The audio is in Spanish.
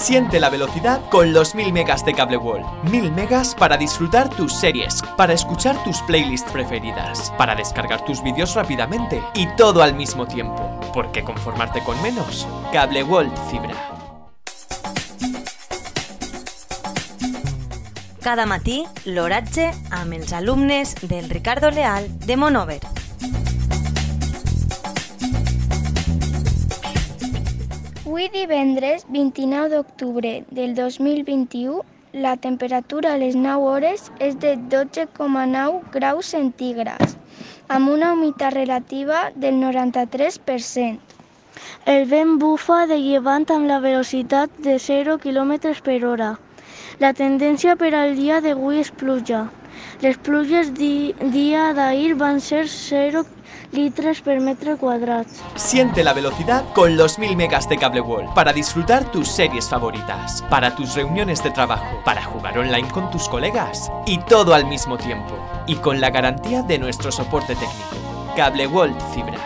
Siente la velocidad con los 1000 megas de Cable World. 1000 megas para disfrutar tus series, para escuchar tus playlists preferidas, para descargar tus vídeos rápidamente y todo al mismo tiempo. ¿Por qué conformarte con menos? Cable World Fibra. Cada matí, l'oratge amb alumnes del Ricardo Leal de Monover. Avui divendres 29 d'octubre del 2021 la temperatura a les 9 hores és de 12,9 graus centígrads amb una humitat relativa del 93%. El vent bufa de llevant amb la velocitat de 0 km per hora. La tendència per al dia d'avui és pluja. Les pluges di dia d'ahir van ser 0 litros per metro cuadrado. Siente la velocidad con los 1000 megas de Cable World para disfrutar tus series favoritas, para tus reuniones de trabajo, para jugar online con tus colegas y todo al mismo tiempo. Y con la garantía de nuestro soporte técnico. Cable World Fibra.